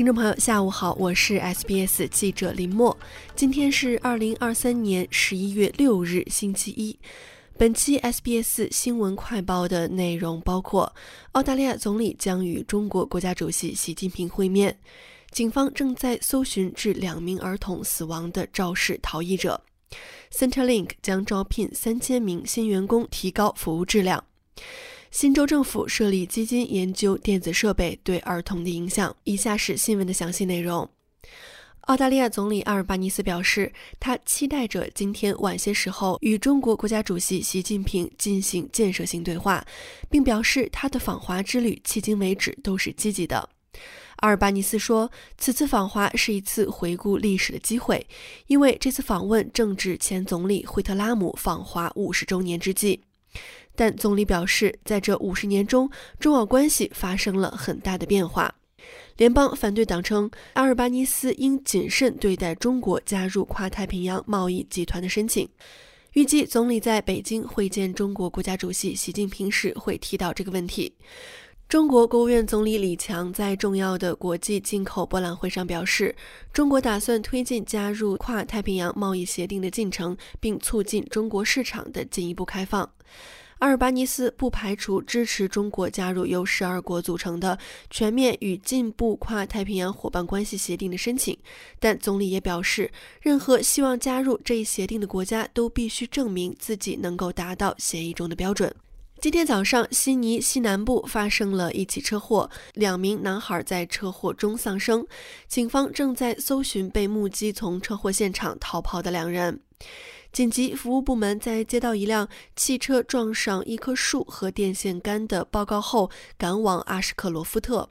听众朋友，下午好，我是 SBS 记者林默。今天是二零二三年十一月六日，星期一。本期 SBS 新闻快报的内容包括：澳大利亚总理将与中国国家主席习近平会面；警方正在搜寻致两名儿童死亡的肇事逃逸者；Centrelink 将招聘三千名新员工，提高服务质量。新州政府设立基金研究电子设备对儿童的影响。以下是新闻的详细内容。澳大利亚总理阿尔巴尼斯表示，他期待着今天晚些时候与中国国家主席习近平进行建设性对话，并表示他的访华之旅迄今为止都是积极的。阿尔巴尼斯说，此次访华是一次回顾历史的机会，因为这次访问正值前总理惠特拉姆访华五十周年之际。但总理表示，在这五十年中，中澳关系发生了很大的变化。联邦反对党称，阿尔巴尼斯应谨慎对待中国加入跨太平洋贸易集团的申请。预计总理在北京会见中国国家主席习近平时会提到这个问题。中国国务院总理李强在重要的国际进口博览会上表示，中国打算推进加入跨太平洋贸易协定的进程，并促进中国市场的进一步开放。阿尔巴尼斯不排除支持中国加入由十二国组成的全面与进步跨太平洋伙伴关系协定的申请，但总理也表示，任何希望加入这一协定的国家都必须证明自己能够达到协议中的标准。今天早上，悉尼西南部发生了一起车祸，两名男孩在车祸中丧生，警方正在搜寻被目击从车祸现场逃跑的两人。紧急服务部门在接到一辆汽车撞上一棵树和电线杆的报告后，赶往阿什克罗夫特。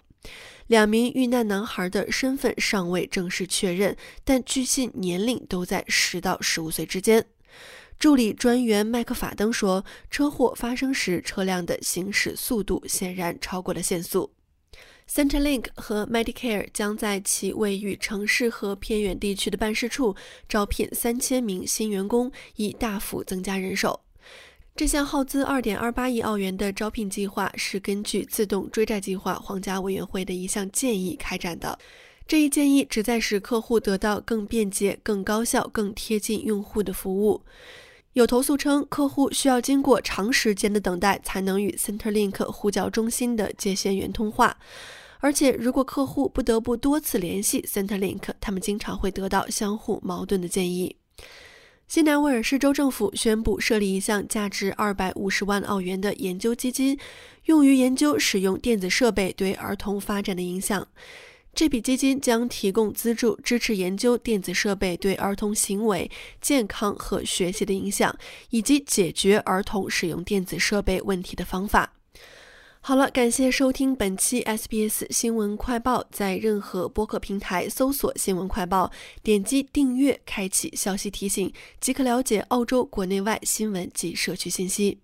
两名遇难男孩的身份尚未正式确认，但据信年龄都在十到十五岁之间。助理专员麦克法登说，车祸发生时车辆的行驶速度显然超过了限速。Centrelink 和 Medicare 将在其位于城市和偏远地区的办事处招聘三千名新员工，以大幅增加人手。这项耗资二点二八亿澳元的招聘计划是根据自动追债计划皇家委员会的一项建议开展的。这一建议旨在使客户得到更便捷、更高效、更贴近用户的服务。有投诉称，客户需要经过长时间的等待才能与 Centrelink 呼叫中心的接线员通话。而且，如果客户不得不多次联系 Centrelink，他们经常会得到相互矛盾的建议。新南威尔士州政府宣布设立一项价值二百五十万澳元的研究基金，用于研究使用电子设备对儿童发展的影响。这笔基金将提供资助，支持研究电子设备对儿童行为、健康和学习的影响，以及解决儿童使用电子设备问题的方法。好了，感谢收听本期 SBS 新闻快报。在任何播客平台搜索“新闻快报”，点击订阅，开启消息提醒，即可了解澳洲国内外新闻及社区信息。